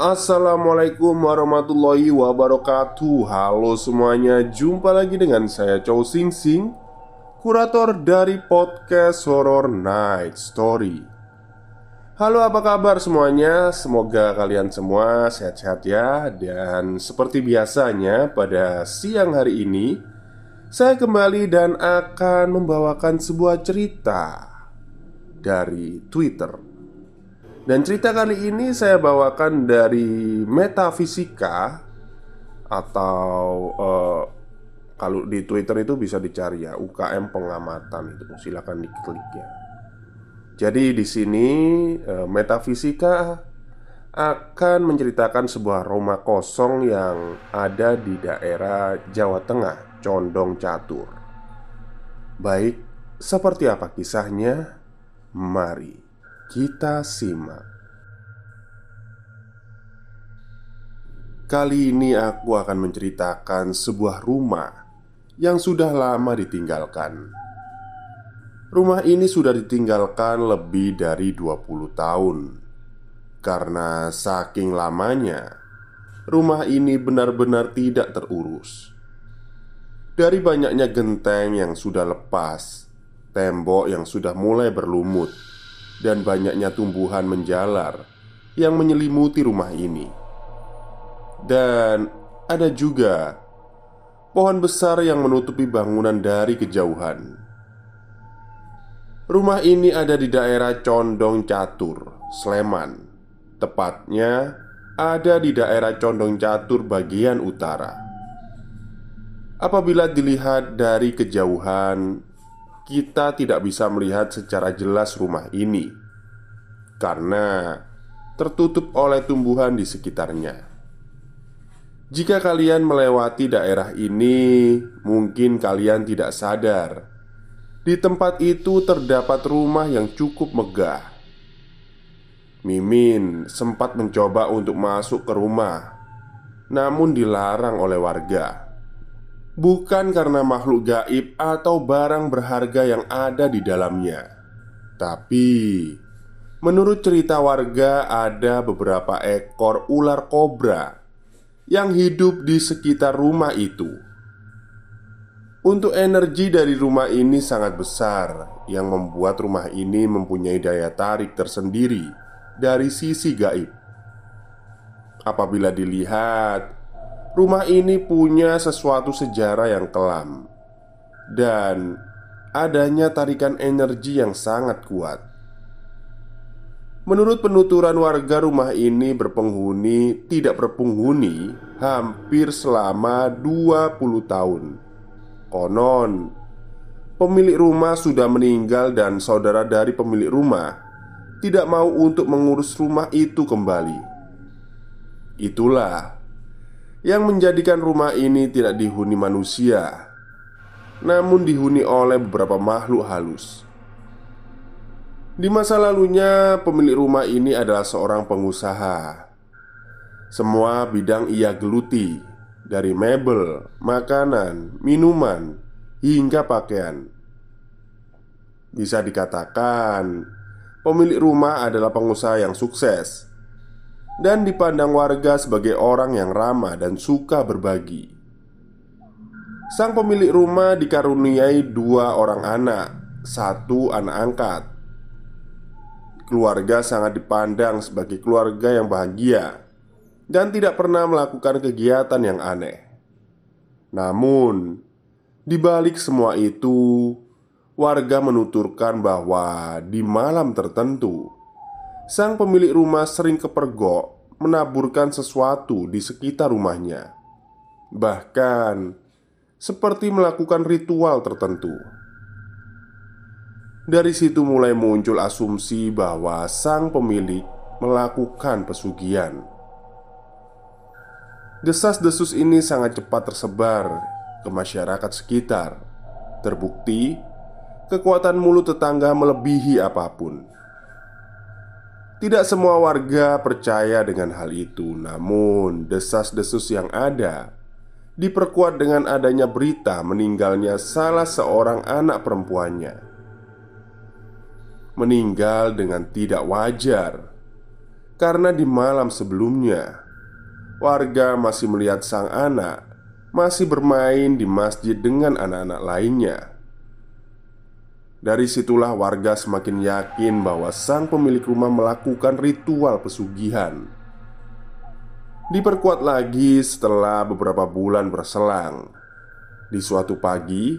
Assalamualaikum warahmatullahi wabarakatuh. Halo semuanya Jumpa lagi dengan saya Chow Sing Sing Kurator dari podcast Horror Night Story. Halo apa kabar semuanya? Semoga kalian semua sehat-sehat ya. Dan seperti biasanya pada siang hari ini Saya kembali dan akan membawakan sebuah cerita Dari Twitter dan cerita kali ini saya bawakan dari metafisika atau uh, kalau di Twitter itu bisa dicari ya UKM pengamatan itu silakan diklik ya. Jadi di sini uh, metafisika akan menceritakan sebuah rumah kosong yang ada di daerah Jawa Tengah, Condong Catur. Baik, seperti apa kisahnya? Mari kita simak. Kali ini aku akan menceritakan sebuah rumah yang sudah lama ditinggalkan. Rumah ini sudah ditinggalkan lebih dari 20 tahun Karena saking lamanya Rumah ini benar-benar tidak terurus Dari banyaknya genteng yang sudah lepas Tembok yang sudah mulai berlumut dan banyaknya tumbuhan menjalar yang menyelimuti rumah ini. Dan ada juga pohon besar yang menutupi bangunan dari kejauhan. Rumah ini ada di daerah Condong Catur, Sleman. Tepatnya ada di daerah Condong Catur bagian utara. Apabila dilihat dari kejauhan, kita tidak bisa melihat secara jelas rumah ini karena tertutup oleh tumbuhan di sekitarnya. Jika kalian melewati daerah ini, mungkin kalian tidak sadar di tempat itu terdapat rumah yang cukup megah. Mimin sempat mencoba untuk masuk ke rumah, namun dilarang oleh warga bukan karena makhluk gaib atau barang berharga yang ada di dalamnya, tapi menurut cerita warga, ada beberapa ekor ular kobra yang hidup di sekitar rumah itu. Untuk energi dari rumah ini sangat besar, yang membuat rumah ini mempunyai daya tarik tersendiri dari sisi gaib. Apabila dilihat Rumah ini punya sesuatu sejarah yang kelam Dan adanya tarikan energi yang sangat kuat. Menurut penuturan warga rumah ini berpenghuni Tidak berpenghuni Hampir selama 20 tahun. Konon Pemilik rumah sudah meninggal dan saudara dari pemilik rumah Tidak mau untuk mengurus rumah itu kembali. Itulah yang menjadikan rumah ini tidak dihuni manusia, namun dihuni oleh beberapa makhluk halus. Di masa lalunya, pemilik rumah ini adalah seorang pengusaha. Semua bidang ia geluti, dari mebel, makanan, minuman, hingga pakaian. Bisa dikatakan, pemilik rumah adalah pengusaha yang sukses dan dipandang warga sebagai orang yang ramah dan suka berbagi. Sang pemilik rumah dikaruniai dua orang anak, satu anak angkat. Keluarga sangat dipandang sebagai keluarga yang bahagia dan tidak pernah melakukan kegiatan yang aneh. Namun, di balik semua itu, warga menuturkan bahwa di malam tertentu, sang pemilik rumah sering kepergok menaburkan sesuatu di sekitar rumahnya, bahkan seperti melakukan ritual tertentu. Dari situ mulai muncul asumsi bahwa sang pemilik melakukan pesugihan. Desas-desus ini sangat cepat tersebar ke masyarakat sekitar. Terbukti, kekuatan mulut tetangga melebihi apa pun. Tidak semua warga percaya dengan hal itu, namun desas-desus yang ada diperkuat dengan adanya berita meninggalnya salah seorang anak perempuannya meninggal dengan tidak wajar karena di malam sebelumnya warga masih melihat sang anak masih bermain di masjid dengan anak-anak lainnya. Dari situlah warga semakin yakin bahwa sang pemilik rumah melakukan ritual pesugihan. Diperkuat lagi setelah beberapa bulan berselang. Di suatu pagi,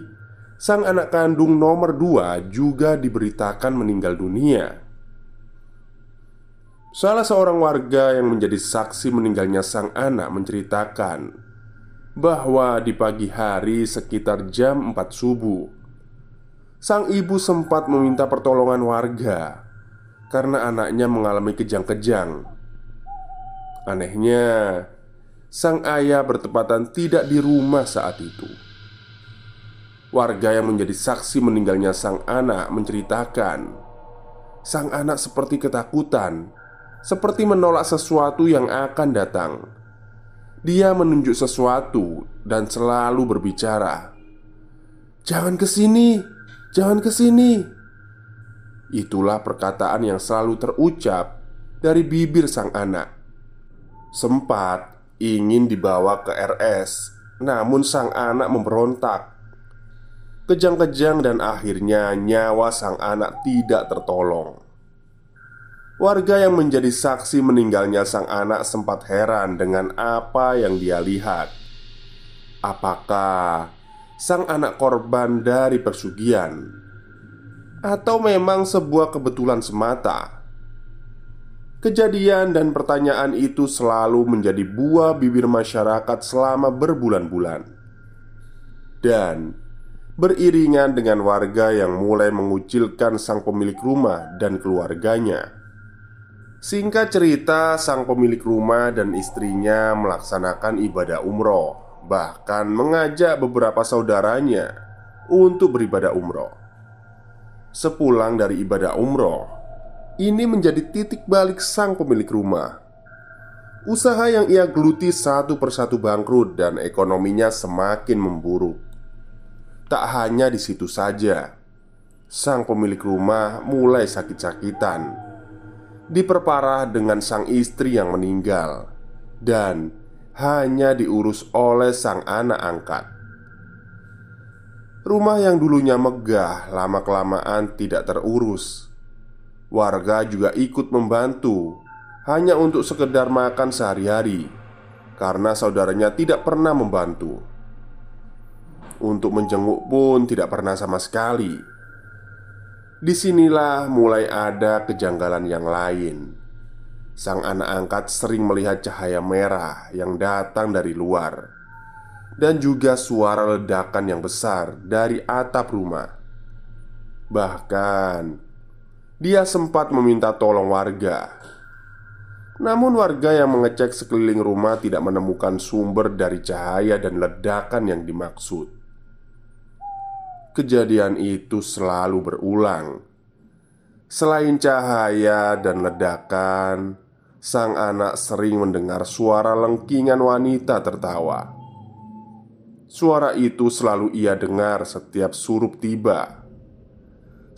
Sang anak kandung nomor dua juga diberitakan meninggal dunia. Salah seorang warga yang menjadi saksi meninggalnya sang anak menceritakan bahwa di pagi hari sekitar jam 4 subuh, sang ibu sempat meminta pertolongan warga karena anaknya mengalami kejang-kejang. Anehnya, sang ayah bertepatan tidak di rumah saat itu. Warga yang menjadi saksi meninggalnya sang anak menceritakan Sang anak seperti ketakutan Seperti menolak sesuatu yang akan datang Dia menunjuk sesuatu dan selalu berbicara Jangan ke sini, jangan ke sini. Itulah perkataan yang selalu terucap dari bibir sang anak. Sempat ingin dibawa ke RS Namun sang anak memberontak. Kejang-kejang dan akhirnya nyawa sang anak tidak tertolong. Warga yang menjadi saksi meninggalnya sang anak sempat heran dengan apa yang dia lihat. Apakah sang anak korban dari persugihan Atau memang sebuah kebetulan semata. Kejadian dan pertanyaan itu selalu menjadi buah bibir masyarakat selama berbulan-bulan. Dan beriringan dengan warga yang mulai mengucilkan sang pemilik rumah dan keluarganya. Singkat cerita, sang pemilik rumah dan istrinya melaksanakan ibadah umroh, bahkan mengajak beberapa saudaranya untuk beribadah umroh. Sepulang dari ibadah umroh, ini menjadi titik balik sang pemilik rumah. Usaha yang ia geluti satu persatu bangkrut dan ekonominya semakin memburuk. Tak hanya di situ saja, sang pemilik rumah mulai sakit-sakitan, diperparah dengan sang istri yang meninggal, dan hanya diurus oleh sang anak angkat. Rumah yang dulunya megah, lama-kelamaan tidak terurus. Warga juga ikut membantu, hanya untuk sekedar makan sehari-hari, karena saudaranya tidak pernah membantu. Untuk menjenguk pun tidak pernah sama sekali. Di sinilah mulai ada kejanggalan yang lain. Sang anak angkat sering melihat cahaya merah yang datang dari luar, dan juga suara ledakan yang besar dari atap rumah. Bahkan dia sempat meminta tolong warga. Namun, warga yang mengecek sekeliling rumah tidak menemukan sumber dari cahaya dan ledakan yang dimaksud. Kejadian itu selalu berulang. Selain cahaya dan ledakan, sang anak sering mendengar suara lengkingan wanita tertawa. Suara itu selalu ia dengar setiap surup tiba.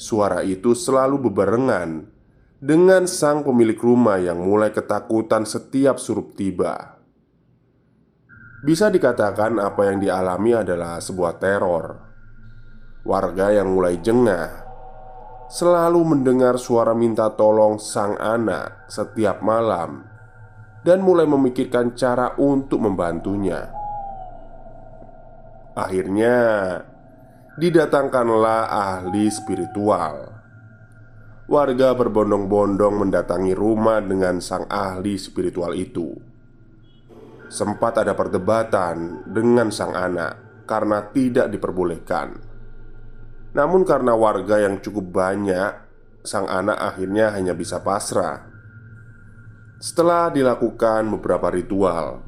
Suara itu selalu bebarengan dengan sang pemilik rumah yang mulai ketakutan setiap surup tiba. Bisa dikatakan apa yang dialami adalah sebuah teror. Warga yang mulai jengah selalu mendengar suara minta tolong sang anak setiap malam dan mulai memikirkan cara untuk membantunya. Akhirnya, didatangkanlah ahli spiritual. Warga berbondong-bondong mendatangi rumah dengan sang ahli spiritual itu. Sempat ada perdebatan dengan sang anak karena tidak diperbolehkan. Namun, karena warga yang cukup banyak, sang anak akhirnya hanya bisa pasrah. Setelah dilakukan beberapa ritual,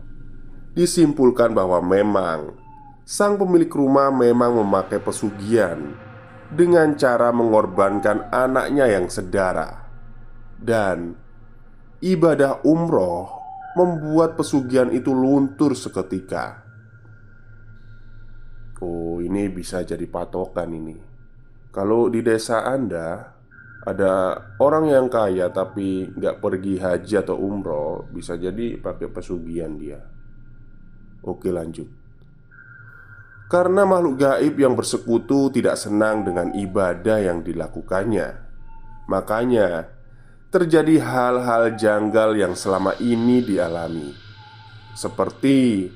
disimpulkan bahwa memang sang pemilik rumah memang memakai pesugihan dengan cara mengorbankan anaknya yang sedara, dan ibadah umroh membuat pesugihan itu luntur seketika. Oh, ini bisa jadi patokan ini. Kalau di desa Anda ada orang yang kaya tapi nggak pergi haji atau umroh, bisa jadi pakai pesugihan dia. Oke, lanjut. Karena makhluk gaib yang bersekutu tidak senang dengan ibadah yang dilakukannya Makanya terjadi hal-hal janggal yang selama ini dialami Seperti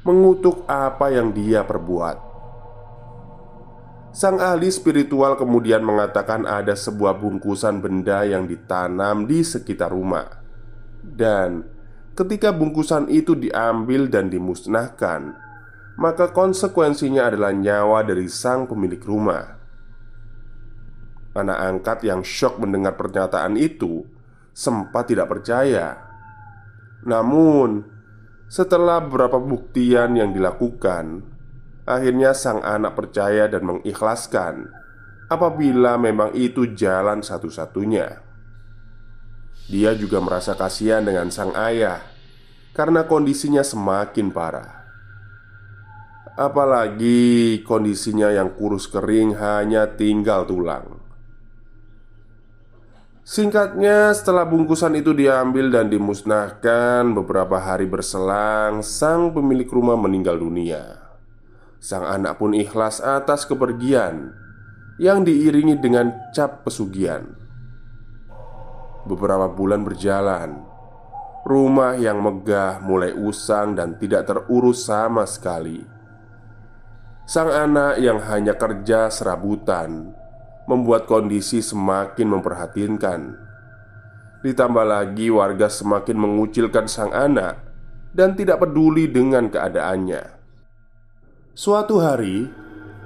mengutuk apa yang dia perbuat Sang ahli spiritual kemudian mengatakan ada sebuah bungkusan benda yang ditanam di sekitar rumah Dan ketika bungkusan itu diambil dan dimusnahkan maka konsekuensinya adalah nyawa dari sang pemilik rumah. Anak angkat yang syok mendengar pernyataan itu sempat tidak percaya. Namun, setelah beberapa buktian yang dilakukan, akhirnya sang anak percaya dan mengikhlaskan apabila memang itu jalan satu-satunya. Dia juga merasa kasihan dengan sang ayah karena kondisinya semakin parah. Apalagi kondisinya yang kurus kering hanya tinggal tulang Singkatnya setelah bungkusan itu diambil dan dimusnahkan Beberapa hari berselang Sang pemilik rumah meninggal dunia Sang anak pun ikhlas atas kepergian Yang diiringi dengan cap pesugihan Beberapa bulan berjalan Rumah yang megah mulai usang dan tidak terurus sama sekali Sang anak yang hanya kerja serabutan membuat kondisi semakin memperhatinkan. Ditambah lagi, warga semakin mengucilkan sang anak dan tidak peduli dengan keadaannya. Suatu hari,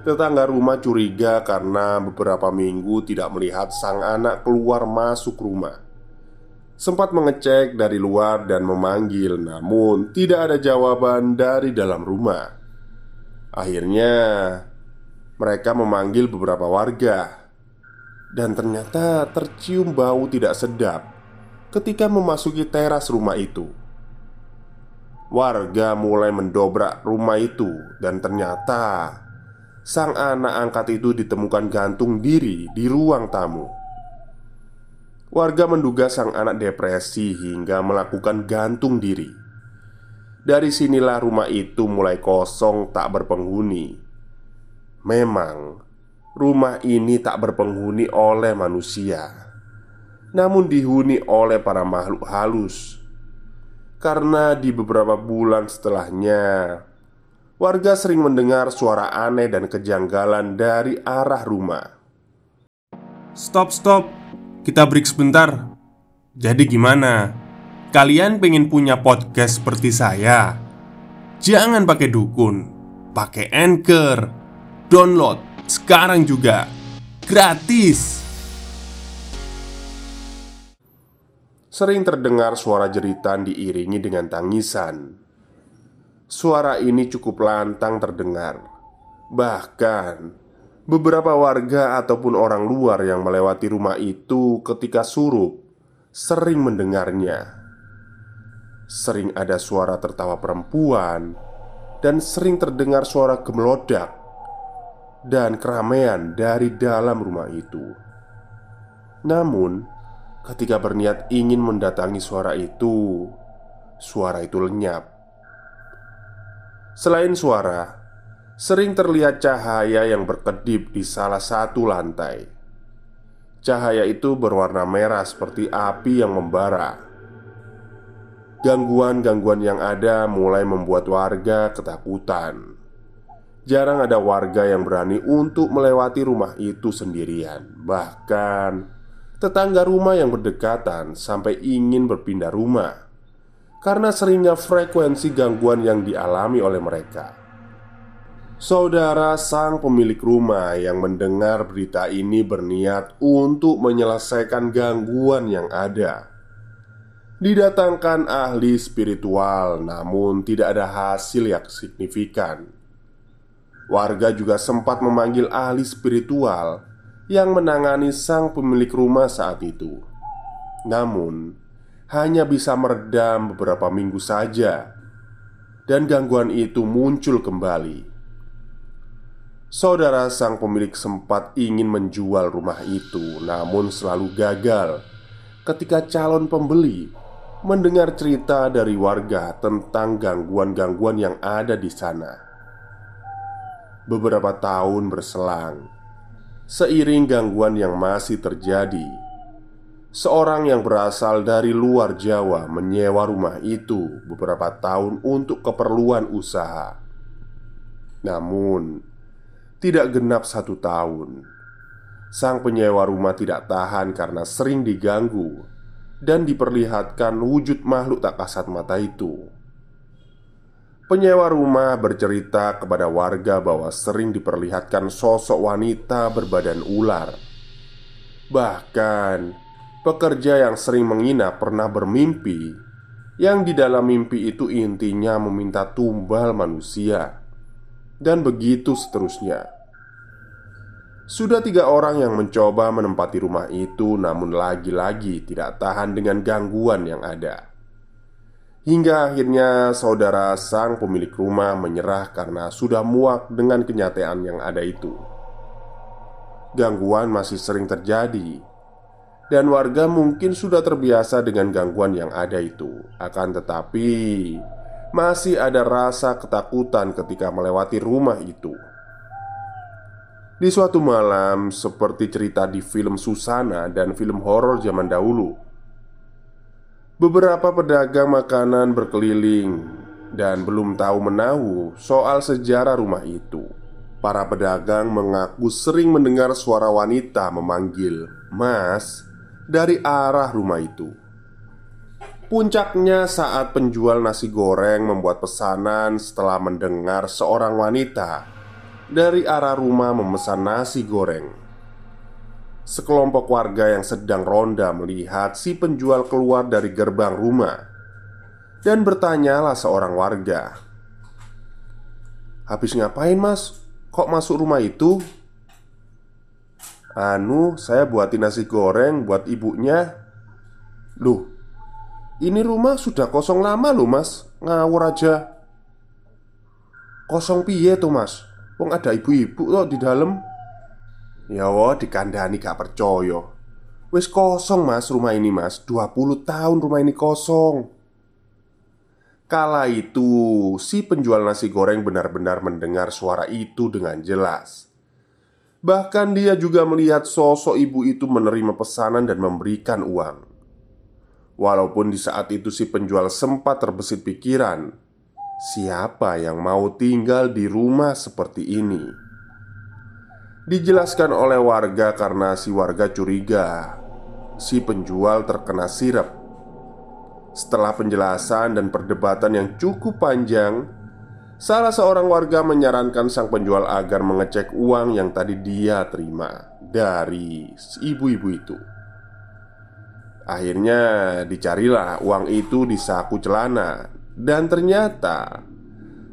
tetangga rumah curiga karena beberapa minggu tidak melihat sang anak keluar masuk rumah. Sempat mengecek dari luar dan memanggil, namun tidak ada jawaban dari dalam rumah. Akhirnya, mereka memanggil beberapa warga, dan ternyata tercium bau tidak sedap ketika memasuki teras rumah itu. Warga mulai mendobrak rumah itu, dan ternyata sang anak angkat itu ditemukan gantung diri di ruang tamu. Warga menduga sang anak depresi hingga melakukan gantung diri. Dari sinilah rumah itu mulai kosong tak berpenghuni Memang rumah ini tak berpenghuni oleh manusia Namun dihuni oleh para makhluk halus Karena di beberapa bulan setelahnya Warga sering mendengar suara aneh dan kejanggalan dari arah rumah Stop, stop Kita break sebentar Jadi gimana? Kalian pengen punya podcast seperti saya? Jangan pakai dukun, pakai anchor, download sekarang juga gratis. Sering terdengar suara jeritan diiringi dengan tangisan. Suara ini cukup lantang terdengar. Bahkan beberapa warga ataupun orang luar yang melewati rumah itu ketika surup sering mendengarnya. Sering ada suara tertawa perempuan Dan sering terdengar suara gemelodak Dan keramaian dari dalam rumah itu Namun Ketika berniat ingin mendatangi suara itu Suara itu lenyap Selain suara, sering terlihat cahaya yang berkedip di salah satu lantai. Cahaya itu berwarna merah seperti api yang membara. Gangguan-gangguan yang ada mulai membuat warga ketakutan. Jarang ada warga yang berani untuk melewati rumah itu sendirian. Bahkan tetangga rumah yang berdekatan sampai ingin berpindah rumah karena seringnya frekuensi gangguan yang dialami oleh mereka. Saudara sang pemilik rumah yang mendengar berita ini berniat untuk menyelesaikan gangguan yang ada. Didatangkan ahli spiritual, namun tidak ada hasil yang signifikan. Warga juga sempat memanggil ahli spiritual yang menangani sang pemilik rumah saat itu. Namun, hanya bisa meredam beberapa minggu saja, dan gangguan itu muncul kembali. Saudara sang pemilik sempat ingin menjual rumah itu, namun selalu gagal ketika calon pembeli mendengar cerita dari warga tentang gangguan-gangguan yang ada di sana. Beberapa tahun berselang, seiring gangguan yang masih terjadi, seorang yang berasal dari luar Jawa menyewa rumah itu beberapa tahun untuk keperluan usaha. Namun, tidak genap satu tahun, sang penyewa rumah tidak tahan karena sering diganggu dan diperlihatkan wujud makhluk tak kasat mata itu. Penyewa rumah bercerita kepada warga bahwa sering diperlihatkan sosok wanita berbadan ular. Bahkan, pekerja yang sering menginap pernah bermimpi yang di dalam mimpi itu intinya meminta tumbal manusia dan begitu seterusnya. Sudah tiga orang yang mencoba menempati rumah itu, namun lagi-lagi tidak tahan dengan gangguan yang ada. Hingga akhirnya saudara sang pemilik rumah menyerah karena sudah muak dengan kenyataan yang ada itu. Gangguan masih sering terjadi, dan warga mungkin sudah terbiasa dengan gangguan yang ada itu. Akan tetapi, masih ada rasa ketakutan ketika melewati rumah itu. Di suatu malam, seperti cerita di film Susana dan film horor zaman dahulu, beberapa pedagang makanan berkeliling dan belum tahu menahu soal sejarah rumah itu. Para pedagang mengaku sering mendengar suara wanita memanggil "Mas" dari arah rumah itu. Puncaknya saat penjual nasi goreng membuat pesanan setelah mendengar seorang wanita dari arah rumah memesan nasi goreng. Sekelompok warga yang sedang ronda melihat si penjual keluar dari gerbang rumah dan bertanyalah seorang warga, "Habis ngapain, Mas? Kok masuk rumah itu?" "Anu, saya buatin nasi goreng buat ibunya." "Loh, ini rumah sudah kosong lama loh mas Ngawur aja Kosong piye tuh mas Wong ada ibu-ibu loh di dalam Ya wah dikandani gak percaya. Wis kosong mas rumah ini mas. 20 tahun rumah ini kosong. Kala itu si penjual nasi goreng benar-benar mendengar suara itu dengan jelas. Bahkan dia juga melihat sosok ibu itu menerima pesanan dan memberikan uang. Walaupun di saat itu si penjual sempat terbesit pikiran Siapa yang mau tinggal di rumah seperti ini? Dijelaskan oleh warga karena si warga curiga. Si penjual terkena sirap Setelah penjelasan dan perdebatan yang cukup panjang Salah seorang warga menyarankan sang penjual agar mengecek uang yang tadi dia terima Dari ibu-ibu itu. Akhirnya dicarilah uang itu di saku celana. Dan ternyata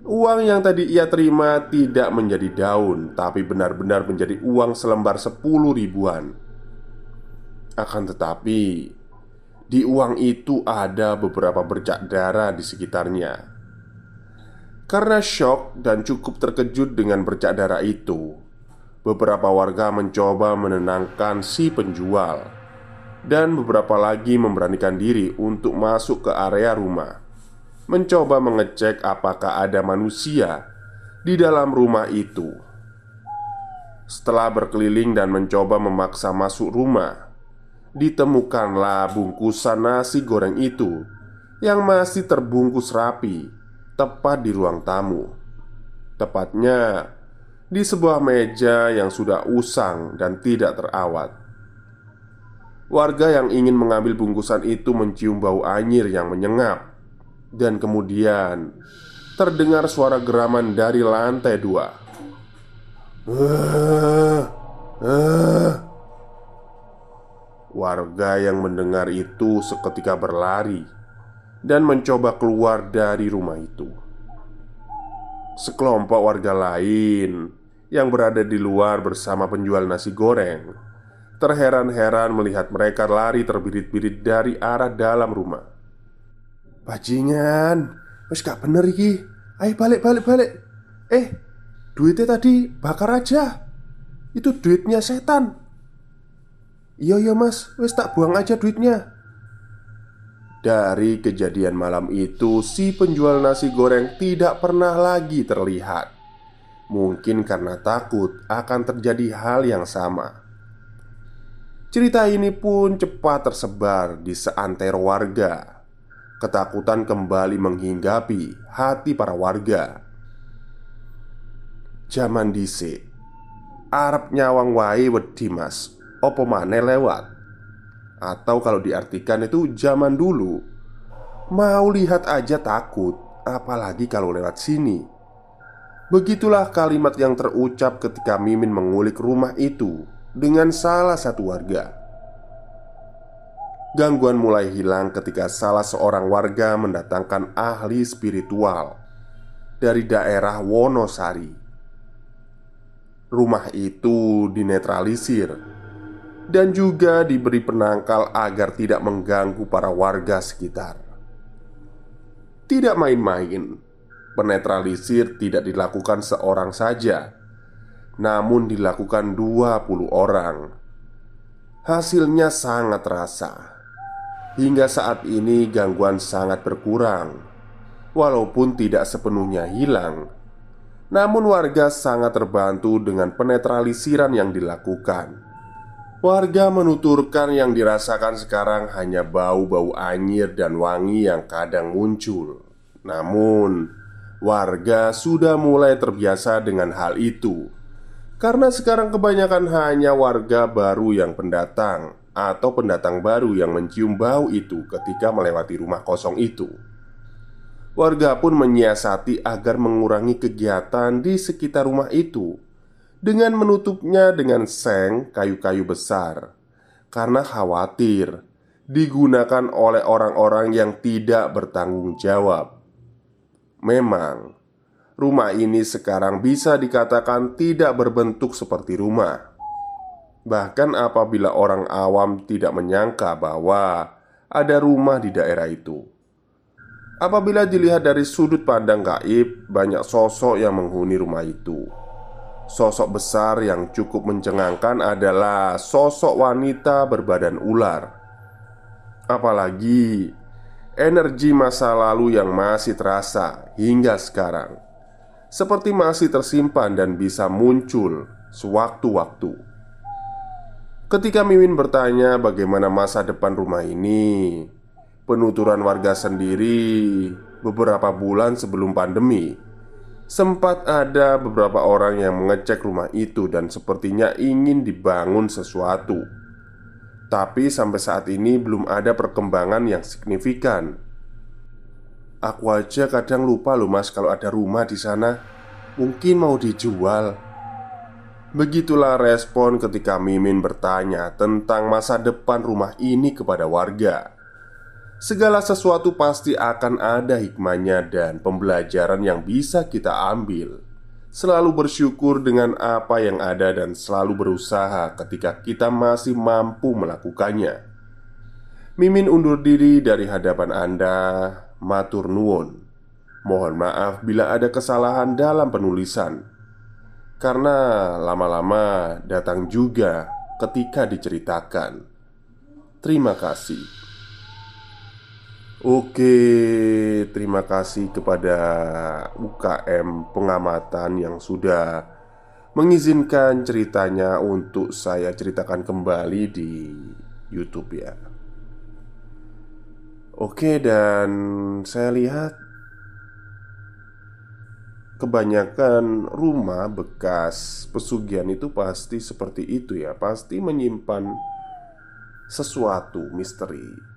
Uang yang tadi ia terima tidak menjadi daun Tapi benar-benar menjadi uang selembar sepuluh ribuan Akan tetapi Di uang itu ada beberapa bercak darah di sekitarnya Karena shock dan cukup terkejut dengan bercak darah itu Beberapa warga mencoba menenangkan si penjual dan beberapa lagi memberanikan diri untuk masuk ke area rumah. Mencoba mengecek apakah ada manusia di dalam rumah itu. Setelah berkeliling dan mencoba memaksa masuk rumah, ditemukanlah bungkusan nasi goreng itu yang masih terbungkus rapi tepat di ruang tamu. Tepatnya di sebuah meja yang sudah usang dan tidak terawat. Warga yang ingin mengambil bungkusan itu mencium bau anyir yang menyengat, dan kemudian terdengar suara geraman dari lantai dua. Ah, ah. Warga yang mendengar itu seketika berlari dan mencoba keluar dari rumah itu. Sekelompok warga lain yang berada di luar bersama penjual nasi goreng terheran-heran melihat mereka lari terbirit-birit dari arah dalam rumah. Bajingan, wes gak bener iki. Ayo balik balik balik. Eh, duitnya tadi bakar aja. Itu duitnya setan. Iya iya mas, wes tak buang aja duitnya. Dari kejadian malam itu, si penjual nasi goreng tidak pernah lagi terlihat. Mungkin karena takut akan terjadi hal yang sama. Cerita ini pun cepat tersebar di seantero warga. Ketakutan kembali menghinggapi hati para warga. Zaman dhisik Arab nyawang wae wedi Mas. Opo maneh lewat? Atau kalau diartikan itu zaman dulu Mau lihat aja takut Apalagi kalau lewat sini Begitulah kalimat yang terucap ketika Mimin mengulik rumah itu Dengan salah satu warga Gangguan mulai hilang ketika salah seorang warga mendatangkan ahli spiritual Dari daerah Wonosari Rumah itu dinetralisir dan juga diberi penangkal agar tidak mengganggu para warga sekitar. Tidak main-main, penetralisir tidak dilakukan seorang saja, namun dilakukan 20 orang. Hasilnya sangat terasa. Hingga saat ini gangguan sangat berkurang. Walaupun tidak sepenuhnya hilang, namun warga sangat terbantu dengan penetralisiran yang dilakukan. Warga menuturkan yang dirasakan sekarang hanya bau-bau anyir dan wangi yang kadang muncul. Namun, warga sudah mulai terbiasa dengan hal itu karena sekarang kebanyakan hanya warga baru yang pendatang atau pendatang baru yang mencium bau itu ketika melewati rumah kosong itu. Warga pun menyiasati agar mengurangi kegiatan di sekitar rumah itu dengan menutupnya dengan seng kayu-kayu besar karena khawatir digunakan oleh orang-orang yang tidak bertanggung jawab. Memang, rumah ini sekarang bisa dikatakan tidak berbentuk seperti rumah. Bahkan apabila orang awam tidak menyangka bahwa ada rumah di daerah itu. Apabila dilihat dari sudut pandang gaib, banyak sosok yang menghuni rumah itu Sosok besar yang cukup mencengangkan adalah sosok wanita berbadan ular. Apalagi energi masa lalu yang masih terasa hingga sekarang, seperti masih tersimpan dan bisa muncul sewaktu-waktu. Ketika Mimin bertanya bagaimana masa depan rumah ini, penuturan warga sendiri beberapa bulan sebelum pandemi Sempat ada beberapa orang yang mengecek rumah itu dan sepertinya ingin dibangun sesuatu. Tapi sampai saat ini belum ada perkembangan yang signifikan. Aku aja kadang lupa loh mas kalau ada rumah di sana Mungkin mau dijual Begitulah respon ketika Mimin bertanya tentang masa depan rumah ini kepada warga Segala sesuatu pasti akan ada hikmahnya dan pembelajaran yang bisa kita ambil. Selalu bersyukur dengan apa yang ada dan selalu berusaha ketika kita masih mampu melakukannya. Mimin undur diri dari hadapan Anda, matur nuwun. Mohon maaf bila ada kesalahan dalam penulisan. Karena lama-lama datang juga ketika diceritakan. Terima kasih. Oke, terima kasih kepada UKM pengamatan yang sudah mengizinkan ceritanya untuk saya ceritakan kembali di YouTube ya. Oke, dan saya lihat kebanyakan rumah bekas pesugihan itu pasti seperti itu ya, pasti menyimpan sesuatu misteri.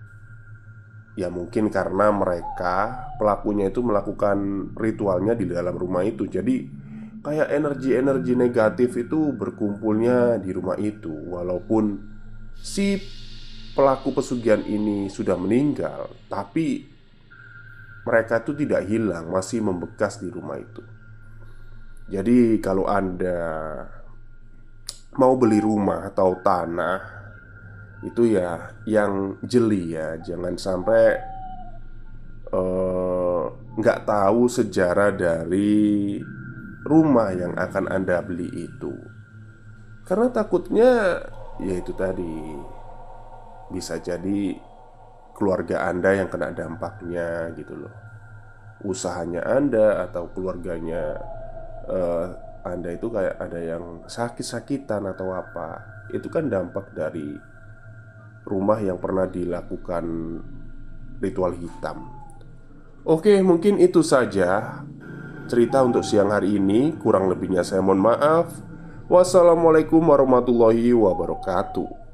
Ya mungkin karena mereka pelakunya itu melakukan ritualnya di dalam rumah itu. Jadi kayak energi-energi negatif itu berkumpulnya di rumah itu walaupun si pelaku pesugihan ini sudah meninggal tapi mereka itu tidak hilang masih membekas di rumah itu jadi kalau anda mau beli rumah atau tanah itu ya yang jeli ya jangan sampai eh, nggak uh, tahu sejarah dari rumah yang akan Anda beli itu. Karena takutnya ya itu tadi bisa jadi keluarga Anda yang kena dampaknya gitu loh. Usahanya Anda atau keluarganya uh, Anda itu kayak ada yang sakit-sakitan atau apa. Itu kan dampak dari rumah yang pernah dilakukan ritual hitam. Oke, mungkin itu saja cerita untuk siang hari ini. Kurang lebihnya saya mohon maaf. Wassalamualaikum warahmatullahi wabarakatuh.